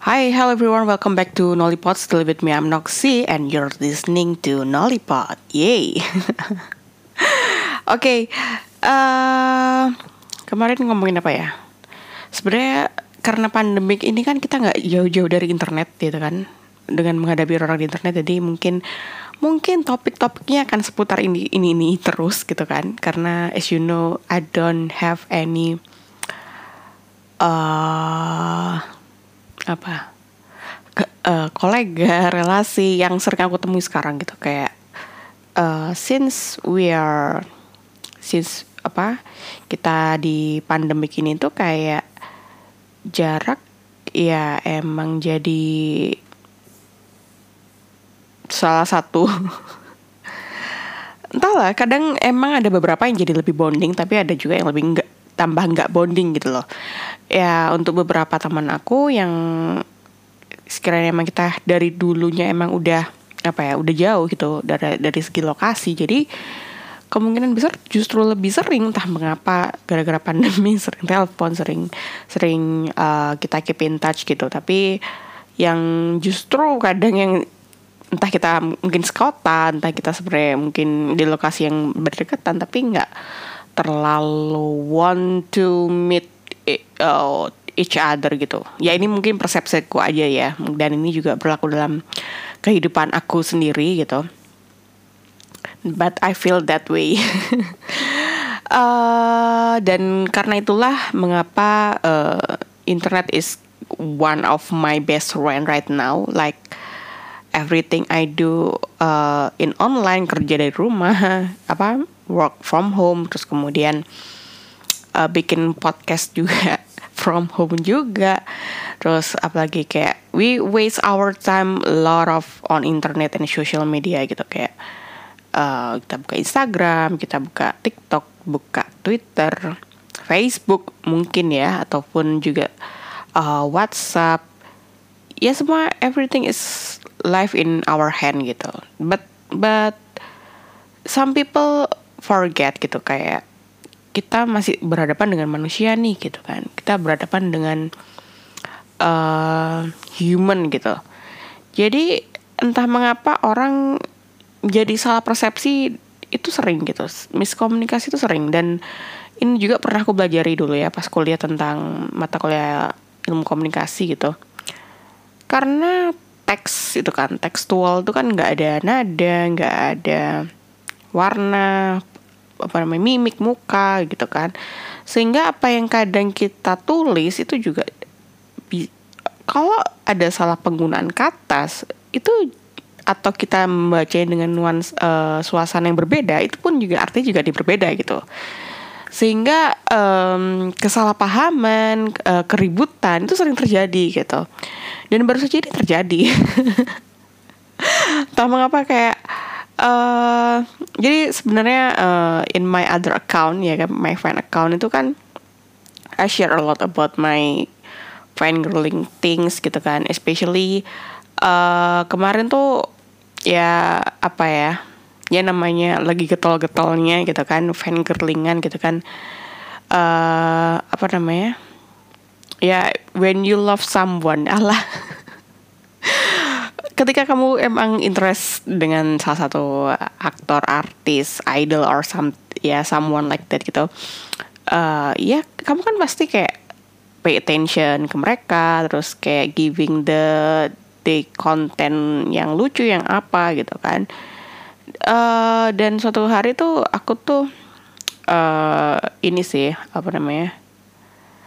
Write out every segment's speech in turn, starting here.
Hi, hello everyone. Welcome back to Nollipod. Still with me, I'm Noxy, and you're listening to Nollipod. Yay! Oke, okay, uh, kemarin ngomongin apa ya? Sebenarnya karena pandemik ini kan kita nggak jauh-jauh dari internet gitu kan, dengan menghadapi orang di internet. Jadi mungkin mungkin topik-topiknya akan seputar ini ini ini terus gitu kan. Karena as you know, I don't have any uh, apa? Ke, uh, kolega relasi yang sering aku temui sekarang gitu. Kayak uh, since we are since apa kita di pandemi ini tuh kayak jarak ya emang jadi salah satu. Entahlah kadang emang ada beberapa yang jadi lebih bonding tapi ada juga yang lebih enggak tambah nggak bonding gitu loh ya untuk beberapa teman aku yang sekiranya emang kita dari dulunya emang udah apa ya udah jauh gitu dari dari segi lokasi. Jadi kemungkinan besar justru lebih sering entah mengapa gara-gara pandemi sering telepon sering sering uh, kita keep in touch gitu. Tapi yang justru kadang yang entah kita mungkin sekota entah kita sebenarnya mungkin di lokasi yang berdekatan tapi nggak terlalu want to meet uh, each other gitu. Ya ini mungkin persepsiku aja ya. Dan ini juga berlaku dalam kehidupan aku sendiri gitu. But I feel that way. uh, dan karena itulah mengapa uh, internet is one of my best friend right now. Like everything I do uh, in online kerja dari rumah apa work from home terus kemudian uh, bikin podcast juga from home juga. Terus apalagi kayak we waste our time a lot of on internet and social media gitu. Kayak uh, kita buka Instagram kita buka TikTok buka Twitter Facebook mungkin ya ataupun juga uh, WhatsApp. Ya semua everything is live in our hand gitu. But but some people forget gitu kayak kita masih berhadapan dengan manusia nih gitu kan. Kita berhadapan dengan uh, human gitu. Jadi entah mengapa orang jadi salah persepsi itu sering gitu. Miskomunikasi itu sering. Dan ini juga pernah aku pelajari dulu ya pas kuliah tentang mata kuliah ilmu komunikasi gitu. Karena teks itu kan tekstual itu kan nggak ada nada nggak ada warna apa namanya mimik muka gitu kan. Sehingga apa yang kadang kita tulis itu juga kalau ada salah penggunaan kata itu atau kita membaca dengan nuans uh, suasana yang berbeda itu pun juga artinya juga berbeda gitu. Sehingga um, kesalahpahaman uh, keributan itu sering terjadi gitu. Dan baru saja ini terjadi. Tak mengapa kayak Uh, jadi sebenarnya uh, in my other account ya kan my fan account itu kan I share a lot about my girling things gitu kan. Especially uh, kemarin tuh ya apa ya ya namanya lagi getol-getolnya gitu kan fan girlingan gitu kan. Uh, apa namanya? Ya when you love someone Allah ketika kamu emang interest dengan salah satu aktor, artis, idol or some ya someone like that gitu, uh, ya kamu kan pasti kayak pay attention ke mereka, terus kayak giving the the content yang lucu yang apa gitu kan. Uh, dan suatu hari tuh aku tuh uh, ini sih apa namanya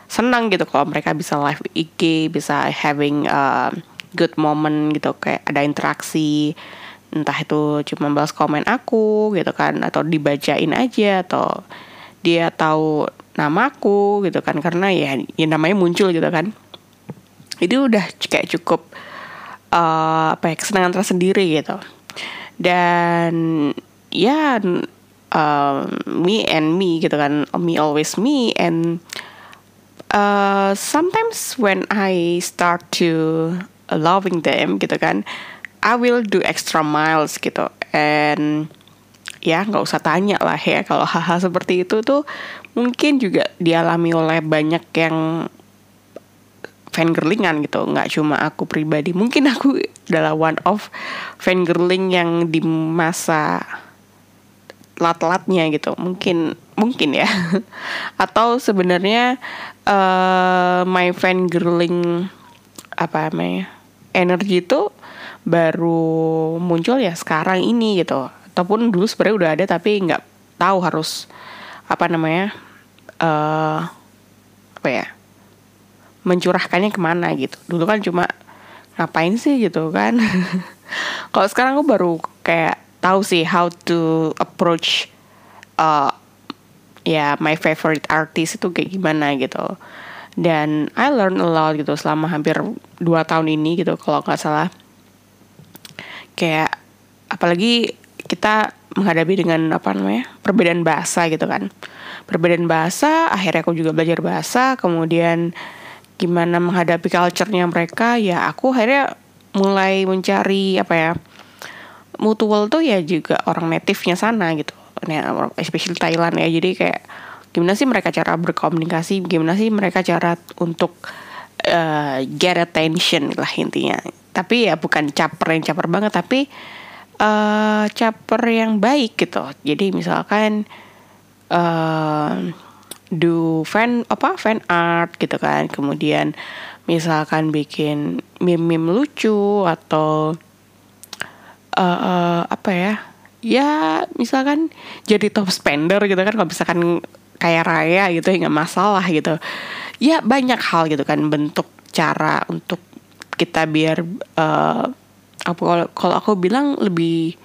senang gitu kalau mereka bisa live IG, bisa having uh, good moment gitu kayak ada interaksi entah itu cuma balas komen aku gitu kan atau dibacain aja atau dia tahu namaku gitu kan karena ya, ya namanya muncul gitu kan. Itu udah kayak cukup uh, apa ya kesenangan tersendiri gitu. Dan ya uh, me and me gitu kan me always me and uh, sometimes when I start to loving them gitu kan I will do extra miles gitu. And ya nggak usah tanya lah ya kalau hal-hal seperti itu tuh mungkin juga dialami oleh banyak yang fangirlingan gitu. Nggak cuma aku pribadi mungkin aku adalah one of fangirling yang di masa telat-telatnya gitu. Mungkin mungkin ya. Atau sebenarnya uh, my fangirling apa namanya energi itu baru muncul ya sekarang ini gitu. Ataupun dulu sebenarnya udah ada tapi nggak tahu harus apa namanya uh, apa ya mencurahkannya ke mana gitu. Dulu kan cuma ngapain sih gitu kan. Kalau sekarang aku baru kayak tahu sih how to approach uh, ya yeah, my favorite artist itu kayak gimana gitu dan I learn a lot gitu selama hampir dua tahun ini gitu kalau nggak salah. Kayak apalagi kita menghadapi dengan apa namanya perbedaan bahasa gitu kan. Perbedaan bahasa akhirnya aku juga belajar bahasa kemudian gimana menghadapi culture-nya mereka ya aku akhirnya mulai mencari apa ya mutual tuh ya juga orang native-nya sana gitu. Nah, especially Thailand ya jadi kayak gimana sih mereka cara berkomunikasi? Gimana sih mereka cara untuk uh, get attention lah intinya. Tapi ya bukan caper yang caper banget tapi uh, caper yang baik gitu. Jadi misalkan uh, do fan apa fan art gitu kan. Kemudian misalkan bikin meme-meme lucu atau uh, uh, apa ya? Ya misalkan jadi top spender gitu kan. Kalau misalkan kayak raya gitu ya nggak masalah gitu. Ya banyak hal gitu kan bentuk cara untuk kita biar uh, apa kalau aku bilang lebih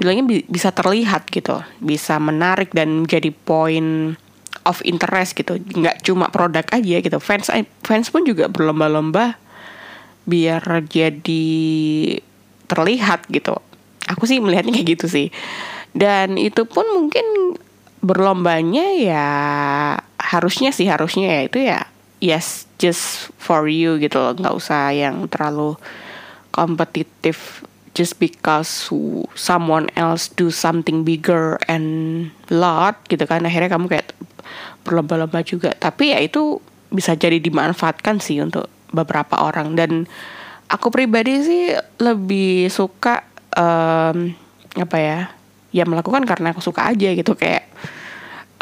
bilangnya bisa terlihat gitu bisa menarik dan menjadi poin of interest gitu. Nggak cuma produk aja gitu fans fans pun juga berlomba-lomba biar jadi terlihat gitu. Aku sih melihatnya kayak gitu sih. Dan itu pun mungkin berlombanya ya harusnya sih harusnya ya itu ya yes just for you gitu loh. Nggak usah yang terlalu kompetitif. Just because someone else do something bigger and lot gitu kan akhirnya kamu kayak berlomba-lomba juga. Tapi ya itu bisa jadi dimanfaatkan sih untuk beberapa orang. Dan aku pribadi sih lebih suka um, apa ya ya melakukan karena aku suka aja gitu kayak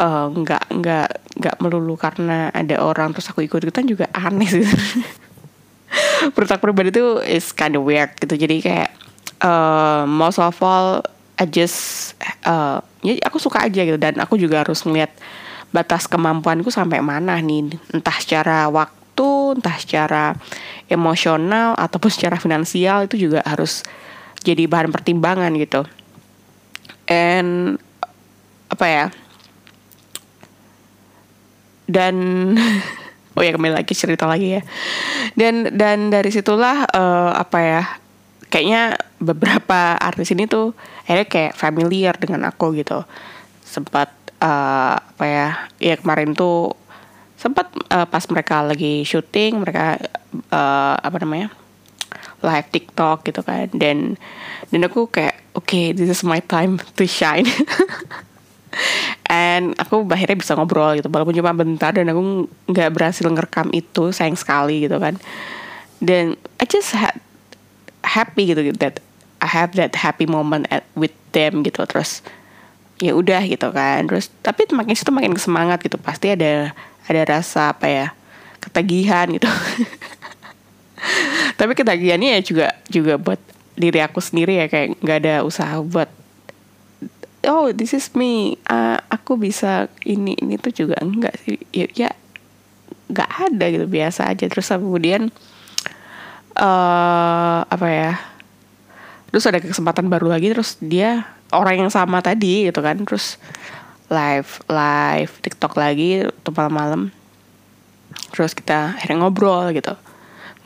uh, nggak nggak nggak melulu karena ada orang terus aku ikut ikutan juga aneh sih. Menurut pribadi itu is kind of weird gitu. Jadi kayak uh, most of all I just uh, ya aku suka aja gitu. Dan aku juga harus ngeliat batas kemampuanku sampai mana nih. Entah secara waktu entah secara emosional ataupun secara finansial itu juga harus jadi bahan pertimbangan gitu and apa ya? Dan oh ya kembali lagi cerita lagi ya. Dan dan dari situlah uh, apa ya kayaknya beberapa artis ini tuh akhirnya kayak familiar dengan aku gitu. Sempat uh, apa ya ya kemarin tuh sempat uh, pas mereka lagi syuting mereka uh, apa namanya live TikTok gitu kan. Dan dan aku kayak oke okay, this is my time to shine. And aku akhirnya bisa ngobrol gitu walaupun cuma bentar dan aku nggak berhasil ngerekam itu sayang sekali gitu kan. Dan I just had happy gitu that I have that happy moment at with them gitu terus ya udah gitu kan. Terus tapi makin situ makin semangat gitu pasti ada ada rasa apa ya ketagihan gitu tapi ketagihannya ya juga juga buat diri aku sendiri ya kayak nggak ada usaha buat oh this is me uh, aku bisa ini ini tuh juga enggak sih. Ya, ya nggak ada gitu biasa aja. Terus kemudian uh, apa ya terus ada kesempatan baru lagi terus dia orang yang sama tadi gitu kan. Terus live live TikTok lagi malam-malam terus kita akhirnya ngobrol gitu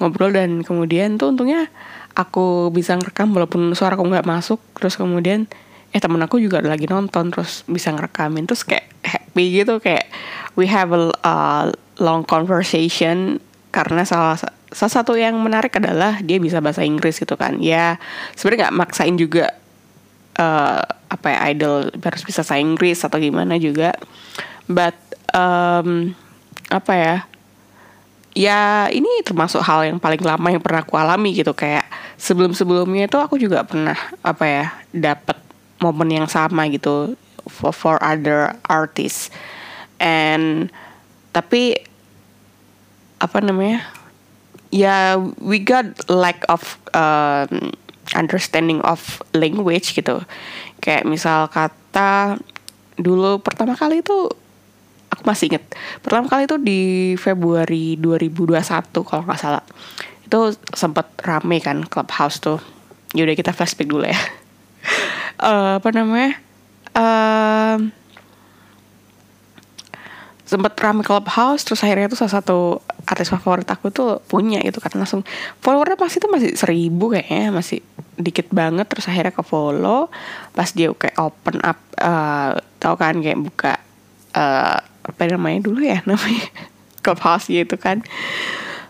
ngobrol dan kemudian tuh untungnya aku bisa ngerekam walaupun suara aku nggak masuk. Terus kemudian eh temen aku juga lagi nonton terus bisa ngerekamin. Terus kayak happy gitu kayak we have a uh, long conversation. Karena salah salah satu yang menarik adalah dia bisa bahasa Inggris gitu kan. Ya sebenarnya nggak maksain juga uh, apa ya idol harus bisa bahasa Inggris atau gimana juga. But um, apa ya ya ini termasuk hal yang paling lama yang pernah aku alami gitu. Kayak sebelum sebelumnya itu aku juga pernah apa ya dapat momen yang sama gitu for, for other artists. And tapi apa namanya ya we got lack of um, understanding of language gitu. Kayak misal kata dulu pertama kali itu aku masih inget pertama kali itu di Februari 2021 kalau nggak salah. Itu sempat rame kan clubhouse tuh. Yaudah kita flashback dulu ya. Uh, apa namanya? Uh, sempat rame clubhouse terus akhirnya tuh salah satu artis favorit aku tuh punya gitu kan. Langsung followernya pasti tuh masih seribu kayaknya masih dikit banget terus akhirnya ke follow pas dia kayak open up uh, tau kan kayak buka uh, apa namanya dulu ya namanya clubhouse gitu kan.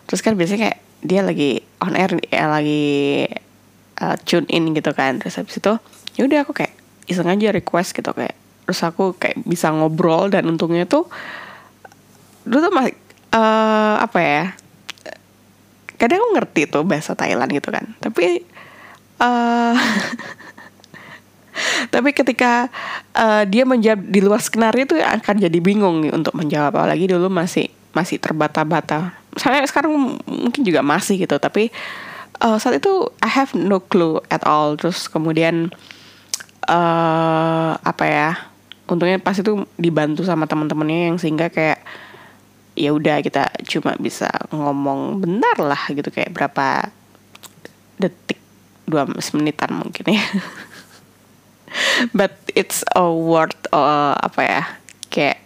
Terus kan biasanya kayak dia lagi on air ya lagi uh, tune in gitu kan. Terus habis itu ya udah aku kayak iseng aja request gitu kayak terus aku kayak bisa ngobrol dan untungnya tuh dulu tuh masih uh, apa ya kadang aku ngerti tuh bahasa Thailand gitu kan. Tapi uh, tapi ketika uh, dia menjawab di luar skenario itu akan jadi bingung nih untuk menjawab. Apalagi dulu masih masih terbata-bata. Saya sekarang mungkin juga masih gitu. Tapi uh, saat itu I have no clue at all. Terus kemudian uh, apa ya untungnya pas itu dibantu sama teman-temannya yang sehingga kayak ya udah kita cuma bisa ngomong bentar lah gitu. Kayak berapa detik dua menitan mungkin ya but it's a word uh, apa ya kayak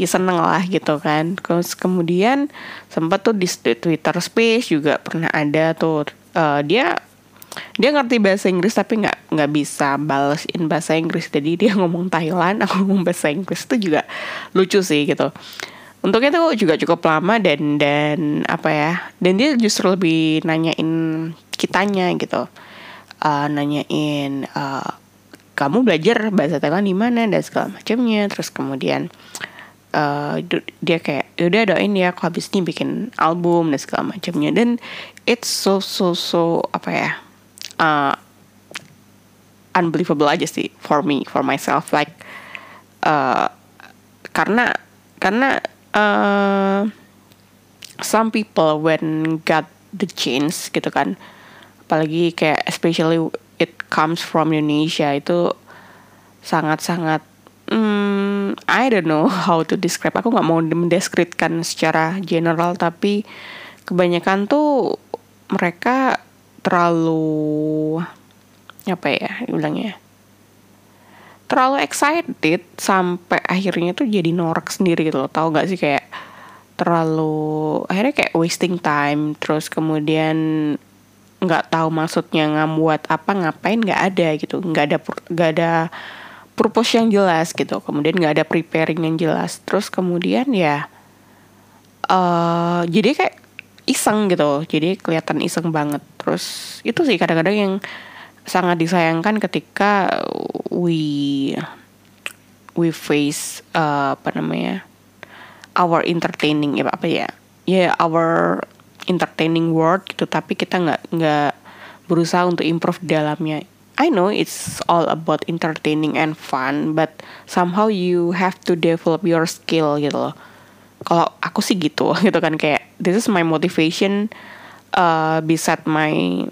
ya seneng lah gitu kan. Terus kemudian sempat tuh di Twitter Space juga pernah ada tuh uh, dia dia ngerti bahasa Inggris tapi nggak nggak bisa balesin bahasa Inggris. Jadi dia ngomong Thailand aku ngomong bahasa Inggris itu juga lucu sih gitu. Untuknya tuh juga cukup lama dan dan apa ya dan dia justru lebih nanyain kitanya gitu. Uh, nanyain uh, kamu belajar bahasa Thailand di mana dan segala macamnya. Terus kemudian uh, dia kayak ya udah doain ya aku habis ini bikin album dan segala macamnya. Dan it's so so so apa ya uh, unbelievable aja sih for me for myself. Like uh, karena karena uh, some people when got the chance gitu kan apalagi kayak especially it comes from Indonesia itu sangat-sangat hmm, I don't know how to describe. Aku nggak mau mendeskripsikan secara general tapi kebanyakan tuh mereka terlalu apa ya bilangnya terlalu excited sampai akhirnya tuh jadi norak sendiri gitu loh. Tau gak sih kayak terlalu akhirnya kayak wasting time terus kemudian nggak tahu maksudnya ngamuat apa ngapain nggak ada gitu. Nggak ada nggak ada purpose yang jelas gitu. Kemudian nggak ada preparing yang jelas. Terus kemudian ya uh, jadi kayak iseng gitu. Jadi kelihatan iseng banget. Terus itu sih kadang-kadang yang sangat disayangkan ketika we we face uh, apa namanya our entertaining ya apa ya? Ya yeah, our entertaining world gitu tapi kita nggak nggak berusaha untuk improve dalamnya. I know it's all about entertaining and fun but somehow you have to develop your skill gitu loh. Kalau aku sih gitu gitu kan kayak this is my motivation uh, beside my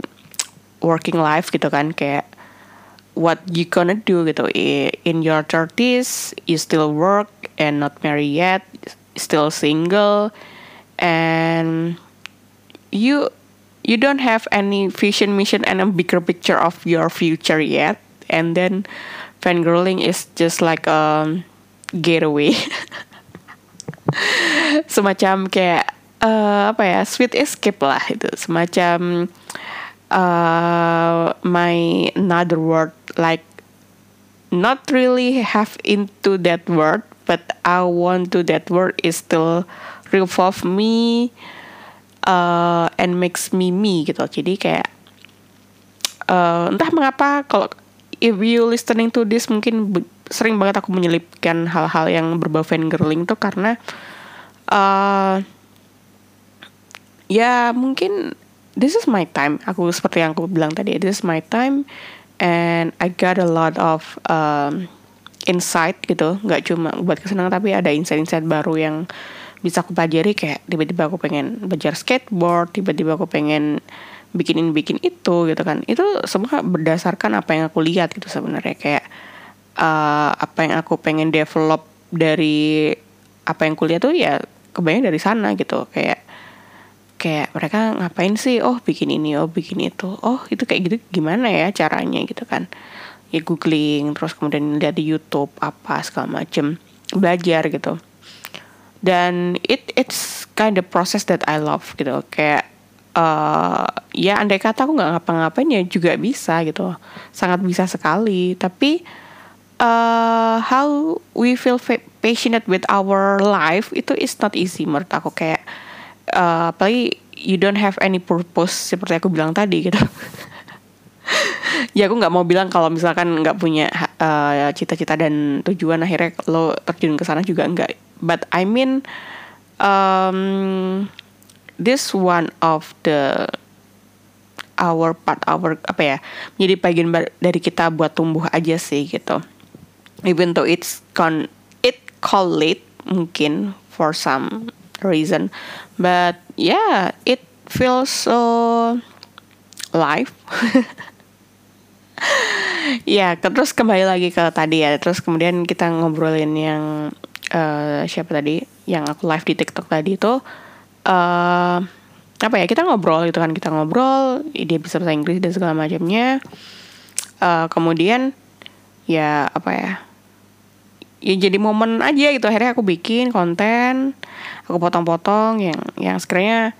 working life gitu kan kayak what you gonna do gitu. In your 30s you still work and not married yet still single and you you don't have any vision mission and a bigger picture of your future yet. And then fangirling is just like a getaway. Semacam kayak uh, apa ya sweet escape lah itu. Semacam uh, my another word like not really have into that word but I want to that word is still revolve me uh, and makes me me gitu. Jadi kayak uh, entah mengapa kalau if you listening to this mungkin sering banget aku menyelipkan hal-hal yang berbau fangirling tuh karena uh, ya mungkin this is my time. Aku seperti yang aku bilang tadi this is my time and I got a lot of um, insight gitu. Nggak cuma buat kesenangan tapi ada insight-insight baru yang bisa aku pelajari kayak tiba-tiba aku pengen belajar skateboard tiba-tiba aku pengen bikinin bikin itu gitu kan. Itu semua berdasarkan apa yang aku lihat gitu sebenarnya. Kayak uh, apa yang aku pengen develop dari apa yang kuliah tuh ya kebanyakan dari sana gitu. Kayak kayak mereka ngapain sih? Oh bikin ini oh bikin itu. Oh itu kayak gitu gimana ya caranya gitu kan? Ya googling terus kemudian lihat di YouTube apa segala macem belajar gitu dan it it's kind of process that I love gitu. Kayak uh, ya andai kata aku nggak ngapa-ngapain ya juga bisa gitu. Sangat bisa sekali. Tapi uh, how we feel passionate with our life itu is not easy menurut aku. Kayak uh, apalagi you don't have any purpose seperti aku bilang tadi gitu. Ya aku nggak mau bilang kalau misalkan nggak punya cita cita-cita dan tujuan akhirnya lo terjun ke sana juga enggak but I mean um, this one of the our part our apa ya menjadi bagian dari kita buat tumbuh aja sih gitu. Even though it's con it call late mungkin for some reason but yeah it feels so live ya terus kembali lagi ke tadi ya terus kemudian kita ngobrolin yang uh, siapa tadi? Yang aku live di TikTok tadi itu uh, apa ya kita ngobrol gitu kan kita ngobrol dia bisa bahasa Inggris dan segala macamnya. Uh, kemudian ya apa ya ya jadi momen aja gitu. Akhirnya aku bikin konten aku potong-potong yang yang sekiranya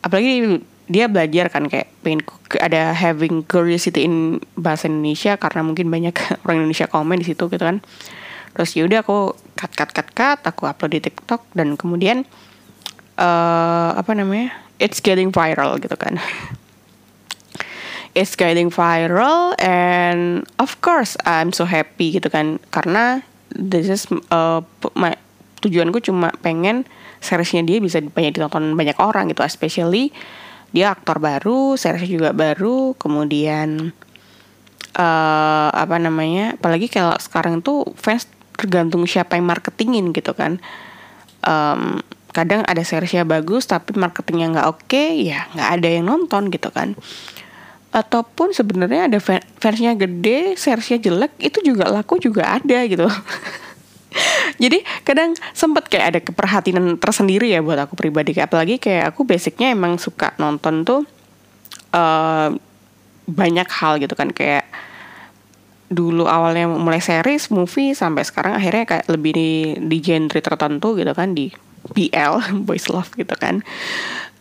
apalagi dia belajar kan kayak pengen ada having curiosity in bahasa Indonesia karena mungkin banyak orang Indonesia komen di situ gitu kan. Terus yaudah aku cut cut cut cut aku upload di TikTok dan kemudian uh, apa namanya it's getting viral gitu kan. It's getting viral and of course I'm so happy gitu kan. Karena this is uh, my, tujuanku cuma pengen seriesnya dia bisa banyak ditonton banyak orang gitu. Especially dia aktor baru seriesnya juga baru kemudian uh, apa namanya apalagi kalau sekarang tuh fans tergantung siapa yang marketingin gitu kan. Um, kadang ada seriesnya bagus tapi marketingnya nggak oke okay, ya nggak ada yang nonton gitu kan. Ataupun sebenarnya ada fansnya gede seriesnya jelek itu juga laku juga ada gitu. Jadi kadang sempet kayak ada keperhatian tersendiri ya buat aku pribadi. Apalagi kayak aku basicnya emang suka nonton tuh uh, banyak hal gitu kan. Kayak dulu awalnya mulai series, movie sampai sekarang akhirnya kayak lebih di, di genre tertentu gitu kan di BL boys love gitu kan.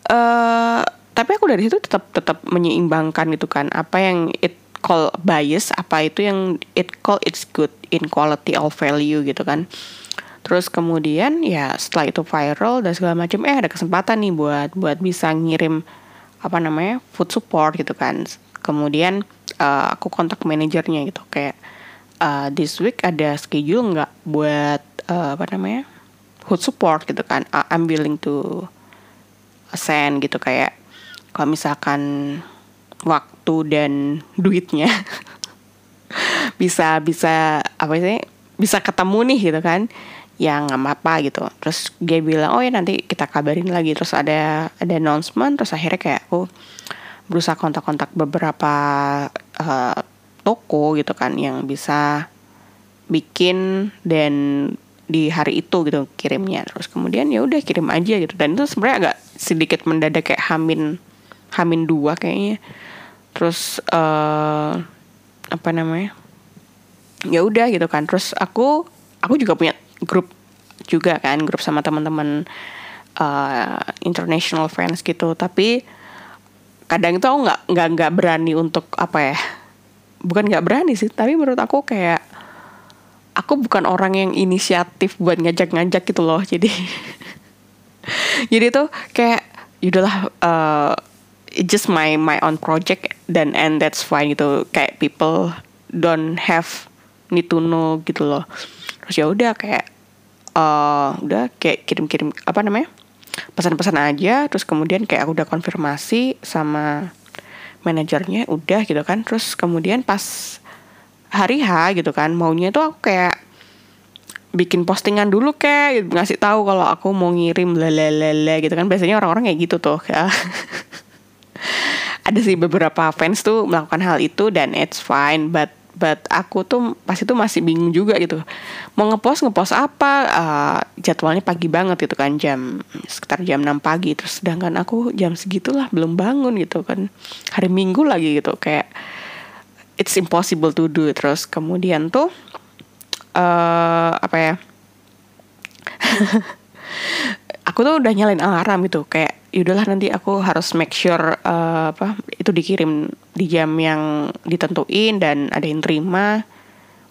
Uh, tapi aku dari situ tetap tetap menyeimbangkan gitu kan apa yang it call bias apa itu yang it call it's good in quality of value gitu kan. Terus kemudian ya setelah itu viral dan segala macam eh ada kesempatan nih buat buat bisa ngirim apa namanya food support gitu kan. Kemudian uh, aku kontak manajernya gitu. Kayak uh, this week ada schedule nggak buat uh, apa namanya food support gitu kan. I'm willing to send gitu kayak kalau misalkan waktu dan duitnya bisa bisa apa sih bisa ketemu nih gitu kan. Ya nggak apa-apa gitu. Terus dia bilang oh ya nanti kita kabarin lagi. Terus ada ada announcement terus akhirnya kayak aku berusaha kontak-kontak beberapa uh, toko gitu kan yang bisa bikin dan di hari itu gitu kirimnya. Terus kemudian ya udah kirim aja gitu. Dan itu sebenarnya agak sedikit mendadak kayak hamin hamin dua kayaknya. Terus uh, apa namanya? Ya udah gitu kan. Terus aku aku juga punya grup juga kan grup sama teman-teman uh, international friends gitu. Tapi kadang itu aku nggak nggak nggak berani untuk apa ya bukan nggak berani sih tapi menurut aku kayak aku bukan orang yang inisiatif buat ngajak-ngajak gitu loh jadi jadi tuh kayak yaudahlah uh, just my my own project dan and that's fine gitu kayak people don't have need to know gitu loh. Terus ya udah kayak uh, udah kayak kirim-kirim apa namanya pesan-pesan aja terus kemudian kayak aku udah konfirmasi sama manajernya udah gitu kan terus kemudian pas hari H gitu kan maunya tuh aku kayak bikin postingan dulu kayak ngasih tahu kalau aku mau ngirim lalalala gitu kan biasanya orang-orang kayak gitu tuh ya. ada sih beberapa fans tuh melakukan hal itu dan it's fine but but aku tuh pas itu masih bingung juga gitu. Mau ngepost ngepost apa? Uh, jadwalnya pagi banget gitu kan jam sekitar jam 6 pagi. Terus sedangkan aku jam segitulah belum bangun gitu kan. Hari minggu lagi gitu kayak it's impossible to do. Terus kemudian tuh uh, apa ya? Aku tuh udah nyalain alarm gitu kayak yaudahlah nanti aku harus make sure uh, apa itu dikirim di jam yang ditentuin dan ada yang terima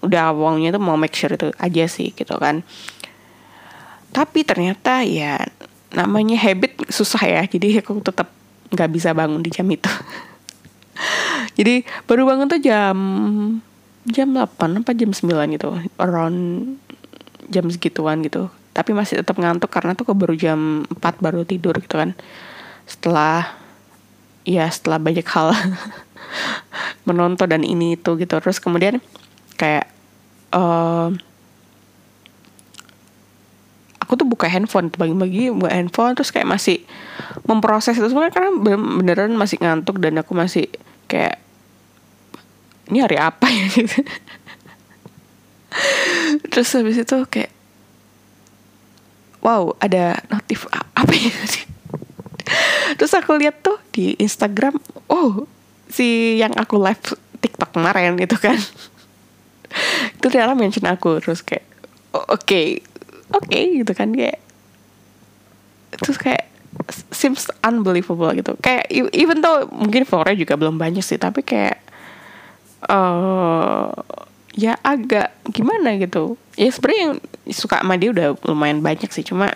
udah awalnya tuh mau make sure itu aja sih gitu kan. Tapi ternyata ya namanya habit susah ya jadi aku tetap nggak bisa bangun di jam itu. Jadi baru bangun tuh jam jam 8 apa jam 9 gitu around jam segituan gitu. Tapi masih tetap ngantuk karena tuh baru jam 4 baru tidur gitu kan. Setelah ya setelah banyak hal menonton dan ini itu gitu. Terus kemudian kayak uh, aku tuh buka handphone bagi-bagi buka handphone terus kayak masih memproses itu sebenarnya karena beneran masih ngantuk dan aku masih kayak ini hari apa ya? Gitu. Terus habis itu kayak wow ada notif apa ya? Terus aku lihat tuh di Instagram oh si yang aku live TikTok kemarin itu kan. Itu dia mention aku terus kayak oke okay, oke okay, gitu kan kayak terus kayak seems unbelievable gitu. Kayak even though mungkin followernya juga belum banyak sih tapi kayak uh, ya agak gimana gitu. Ya sebenarnya yang suka sama dia udah lumayan banyak sih cuma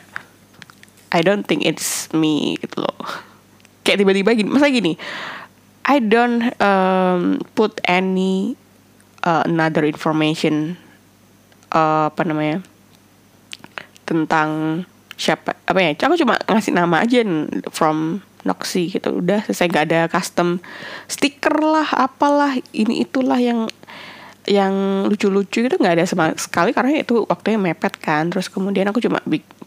I don't think it's me gitu loh. Kayak tiba-tiba gini masa gini I don't um, put any uh, another information uh, apa namanya tentang siapa apa ya aku cuma ngasih nama aja from Noxy gitu. Udah selesai gak ada custom stiker lah apalah ini itulah yang yang lucu-lucu itu nggak ada sama sekali karena itu waktunya mepet kan. Terus kemudian aku cuma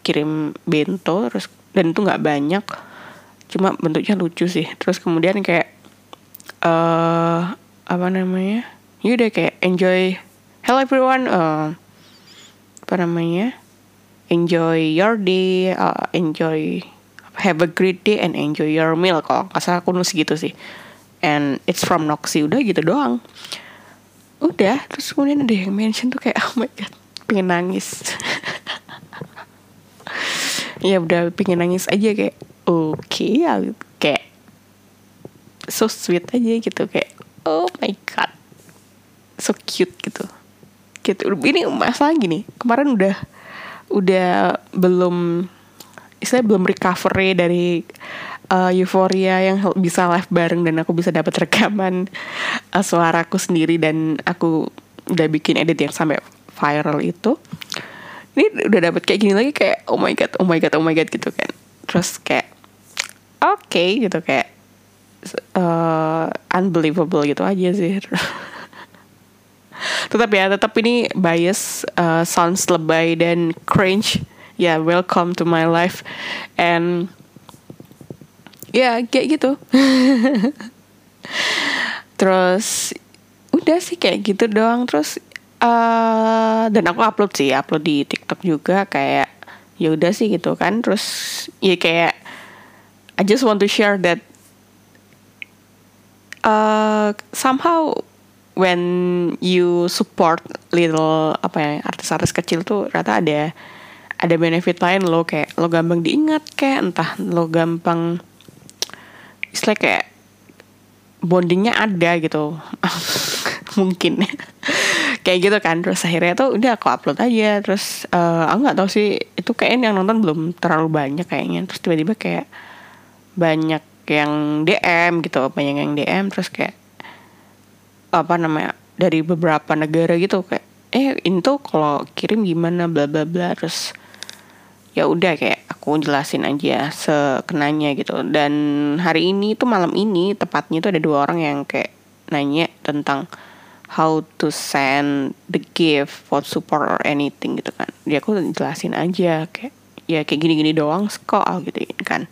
kirim bento terus dan itu nggak banyak. Cuma bentuknya lucu sih. Terus kemudian kayak uh, apa namanya? Ya udah kayak enjoy. Hello everyone. Uh, apa namanya? Enjoy your day uh, enjoy have a great day and enjoy your meal. Kok kasar aku nulis gitu sih. And it's from Noxy udah gitu doang. Udah terus kemudian ada yang mention tuh kayak oh my god pengen nangis. Ya udah pengen nangis aja kayak oke okay, ya kayak so sweet aja gitu kayak oh my god so cute gitu. Gitu. Ini masalah gini kemarin udah udah belum istilah belum recovery dari uh, euforia yang bisa live bareng dan aku bisa dapat rekaman uh, suaraku sendiri dan aku udah bikin edit yang sampai viral itu. Ini udah dapat kayak gini lagi kayak oh my god oh my god oh my god gitu kan. Terus kayak oke okay, gitu kayak uh, unbelievable gitu aja sih. Tetap ya tetap ini bias uh, sounds lebay dan cringe. Ya yeah, welcome to my life. And ya kayak gitu. Terus udah sih kayak gitu doang. Terus uh, dan aku upload sih upload di TikTok juga. Kayak ya udah sih gitu kan. Terus ya kayak I just want to share that uh, somehow when you support little apa ya artis-artis kecil tuh rata ada ada benefit lain lo kayak lo gampang diingat kayak entah lo gampang istilah kayak bondingnya ada gitu. Mungkin. Kayak gitu kan terus akhirnya tuh udah aku upload aja terus uh, aku nggak tahu sih itu kayaknya yang nonton belum terlalu banyak kayaknya. Terus tiba-tiba kayak banyak yang DM gitu banyak yang DM terus kayak apa namanya dari beberapa negara gitu kayak eh ini tuh kalau kirim gimana bla bla bla terus ya udah kayak aku jelasin aja sekenanya gitu. Dan hari ini tuh malam ini tepatnya tuh ada dua orang yang kayak nanya tentang how to send the gift for support or anything gitu kan. Dia aku jelasin aja kayak ya kayak gini-gini doang kok gitu kan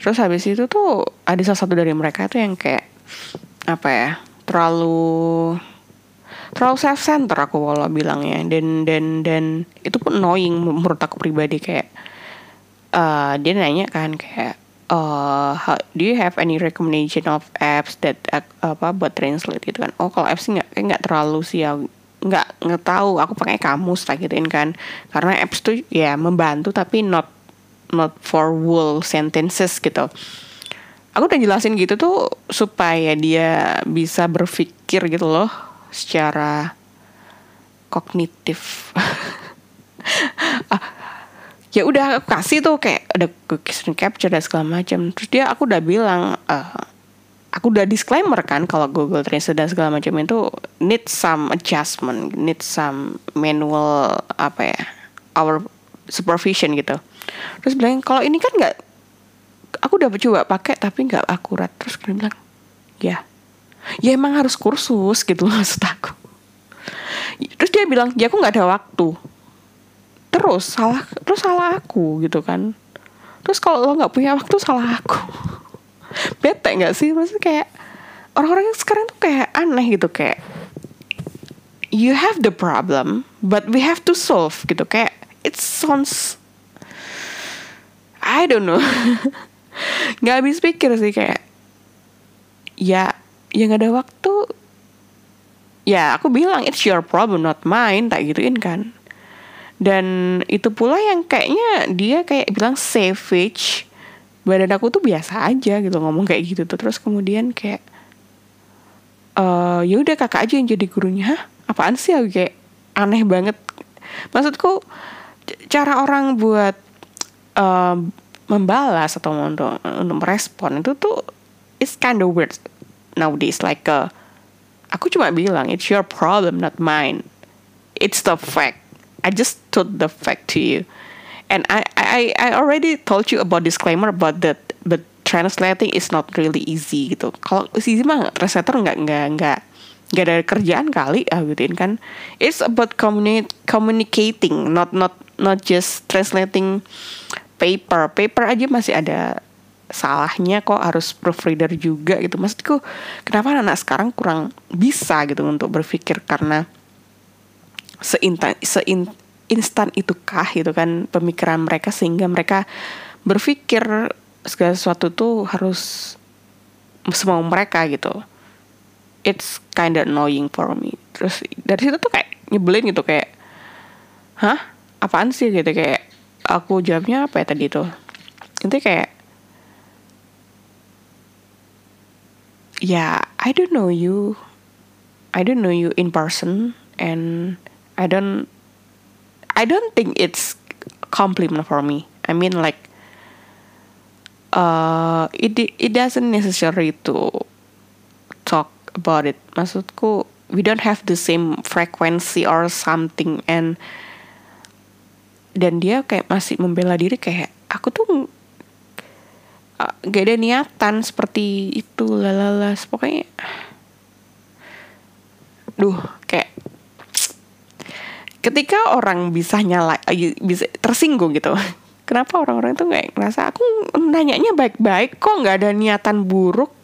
terus habis itu tuh ada salah satu dari mereka tuh yang kayak apa ya terlalu terlalu self center aku walau bilangnya. Dan dan dan itu pun annoying menurut aku pribadi kayak uh, dia nanya kan kayak uh, how, do you have any recommendation of apps that uh, apa buat translate gitu kan? Oh kalau apps nggak nggak terlalu sih ya nggak nggak tahu. Aku pakai kamus lah gituin kan. Karena apps tuh ya membantu tapi not not for whole sentences gitu. Aku udah jelasin gitu tuh supaya dia bisa berpikir gitu loh secara kognitif. Ah, ya udah aku kasih tuh kayak ada screen capture dan segala macam. Terus dia aku udah bilang uh, aku udah disclaimer kan kalau Google Translate dan segala macam itu need some adjustment need some manual apa ya our supervision gitu terus bilang kalau ini kan nggak aku udah coba pakai tapi nggak akurat. Terus dia bilang ya. Ya emang harus kursus gitu maksud aku. Terus dia bilang ya aku nggak ada waktu. Terus salah terus salah aku gitu kan. Terus kalau lo nggak punya waktu salah aku. Bete nggak sih? Maksudnya kayak orang-orang yang sekarang tuh kayak aneh gitu kayak you have the problem but we have to solve gitu. Kayak it sounds I don't know. Nggak habis pikir sih kayak ya ya nggak ada waktu. Ya aku bilang it's your problem not mine tak gituin kan. Dan itu pula yang kayaknya dia kayak bilang savage. Badan aku tuh biasa aja gitu ngomong kayak gitu tuh. Terus kemudian kayak uh, ya udah kakak aja yang jadi gurunya. Hah, apaan sih? Aku kayak aneh banget. Maksudku cara orang buat uh, membalas atau untuk untuk merespon itu tuh it's kind of weird nowadays like uh, aku cuma bilang it's your problem not mine it's the fact I just told the fact to you. And I, I, I already told you about disclaimer about that, but translating is not really easy gitu. Kalau easy mah translator nggak nggak nggak nggak ada kerjaan kali ah gituin kan. It's about communi communicating, not not not just translating paper. Paper aja masih ada salahnya kok harus proofreader juga gitu. Maksudku kenapa anak, -anak sekarang kurang bisa gitu untuk berpikir? Karena seintan sein instan itukah gitu kan pemikiran mereka sehingga mereka berpikir segala sesuatu tuh harus semau mereka gitu. It's kind of annoying for me. Terus dari situ tuh kayak nyebelin gitu kayak hah? Apaan sih? gitu kayak aku jawabnya apa ya tadi itu kayak ya yeah, I don't know you I don't know you in person and I don't I don't think it's compliment for me. I mean like uh it it doesn't necessary to talk about it. Maksudku we don't have the same frequency or something and dan dia kayak masih membela diri kayak aku tuh uh, gak ada niatan seperti itu lalala pokoknya duh kayak ketika orang bisa nyala bisa tersinggung gitu kenapa orang-orang itu nggak ngerasa aku nanyanya baik-baik kok nggak ada niatan buruk.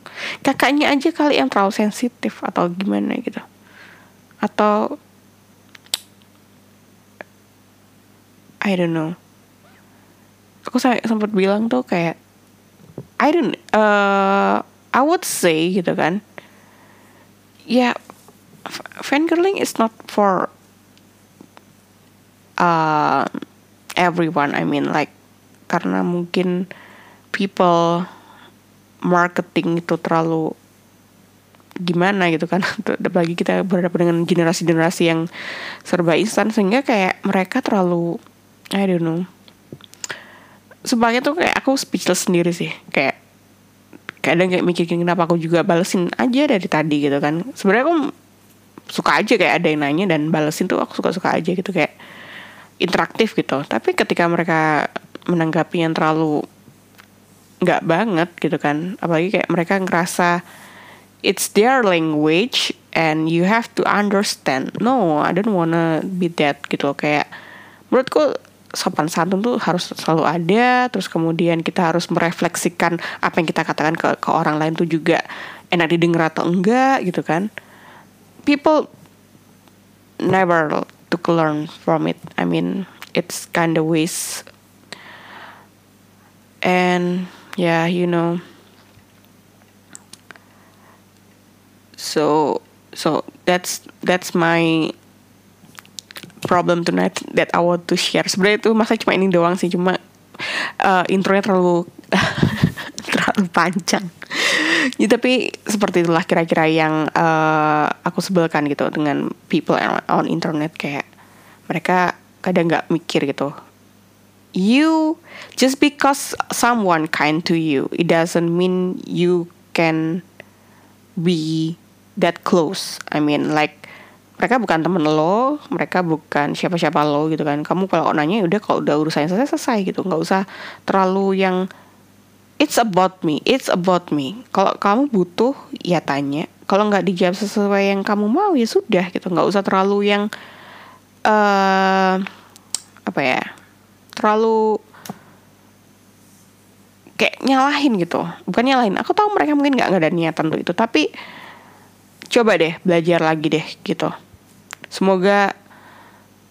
Kakaknya aja kali yang terlalu sensitif atau gimana gitu. Atau I don't know. Aku sempat bilang tuh kayak I don't uh, I would say gitu kan ya yeah, fangirling is not for uh, everyone. I mean like karena mungkin people marketing itu terlalu gimana gitu kan bagi kita berhadapan dengan generasi-generasi yang serba instan sehingga kayak mereka terlalu I don't know. Sebagai tuh kayak aku speechless sendiri sih. Kayak kadang kayak mikirin kenapa aku juga balesin aja dari tadi gitu kan. Sebenarnya aku suka aja kayak ada yang nanya dan balesin tuh aku suka-suka aja gitu kayak interaktif gitu. Tapi ketika mereka menanggapi yang terlalu nggak banget gitu kan apalagi kayak mereka ngerasa it's their language and you have to understand. No I don't wanna be that gitu kayak menurutku sopan santun tuh harus selalu ada terus kemudian kita harus merefleksikan apa yang kita katakan ke ke orang lain tuh juga enak didengar atau enggak gitu kan. People never to learn from it. I mean it's kind of waste. And yeah you know. So so that's that's my problem tonight that I want to share. Sebenarnya itu masa cuma ini doang sih cuma uh, intronya terlalu terlalu panjang. Ya, tapi seperti itulah kira-kira yang uh, aku sebelkan gitu dengan people on internet kayak mereka kadang nggak mikir gitu. You just because someone kind to you it doesn't mean you can be that close. I mean like mereka bukan temen lo mereka bukan siapa-siapa lo gitu kan. Kamu kalau nanya udah kalau udah urusannya selesai selesai gitu. Nggak usah terlalu yang it's about me it's about me. Kalau kamu butuh ya tanya. Kalau nggak dijawab sesuai yang kamu mau ya sudah gitu. Nggak usah terlalu yang uh, apa ya terlalu kayak nyalahin gitu. Bukan nyalahin aku tahu mereka mungkin nggak ada niatan tuh itu tapi coba deh belajar lagi deh gitu semoga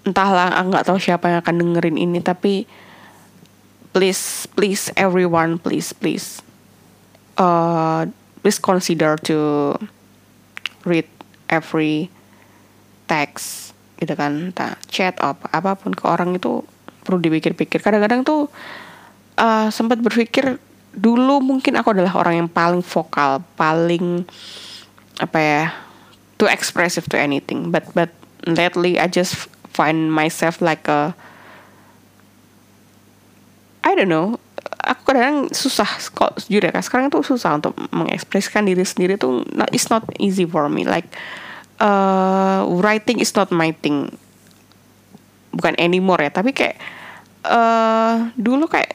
entahlah aku nggak tahu siapa yang akan dengerin ini tapi please please everyone please please uh, please consider to read every text gitu kan entah chat apa apa pun ke orang itu perlu dipikir-pikir. Kadang-kadang tuh uh, sempat berpikir dulu mungkin aku adalah orang yang paling vokal paling apa ya too expressive to anything but but lately I just find myself like a I don't know aku kadang susah kok jujur ya sekarang tuh susah untuk mengekspresikan diri sendiri tuh not, it's not easy for me like uh, writing is not my thing. Bukan anymore ya tapi kayak uh, dulu kayak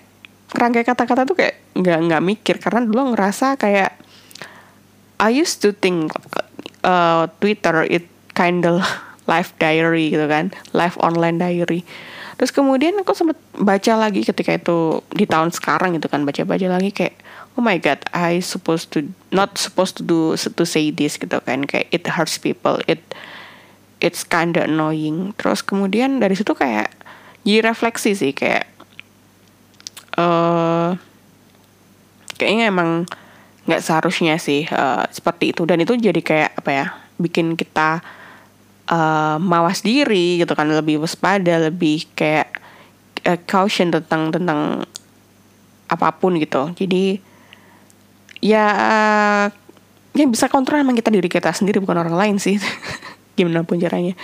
rangkai kata-kata tuh kayak nggak nggak mikir karena dulu ngerasa kayak I used to think uh, Twitter it kind of live diary gitu kan. Live online diary. Terus kemudian aku sempat baca lagi ketika itu di tahun sekarang gitu kan. Baca-baca lagi kayak oh my god I supposed to not supposed to do to say this gitu kan. Kayak it hurts people. It it's kinda annoying. Terus kemudian dari situ kayak jadi refleksi sih kayak uh, kayaknya emang nggak seharusnya sih uh, seperti itu. Dan itu jadi kayak apa ya bikin kita uh, mawas diri gitu kan lebih waspada lebih kayak uh, caution tentang tentang apa pun gitu. Jadi ya yang bisa kontrol emang kita diri kita sendiri bukan orang lain sih. Gimana pun caranya.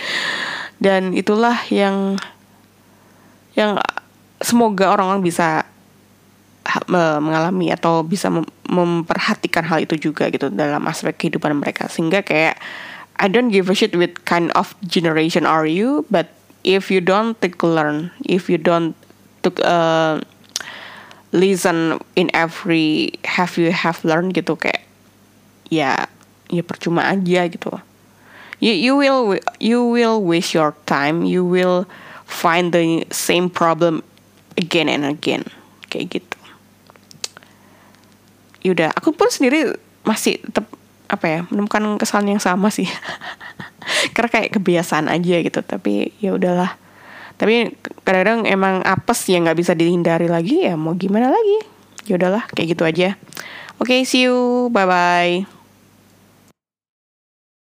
Dan itulah yang yang semoga orang-orang bisa mengalami atau bisa memperhatikan hal itu juga gitu dalam aspek kehidupan mereka. Sehingga kayak I don't give a shit with kind of generation are you but if you don't take learn if you don't took uh, listen in every have you have learned gitu kayak ya ya percuma aja gitu. You you will you will waste your time you will find the same problem again and again kayak gitu. Yaudah aku pun sendiri masih tetap apa ya menemukan kesalahan yang sama sih. Karena kayak kebiasaan aja gitu tapi ya udahlah. Tapi kadang-kadang emang apes ya nggak bisa dihindari lagi ya mau gimana lagi? Ya udahlah kayak gitu aja. Oke okay, see you. Bye bye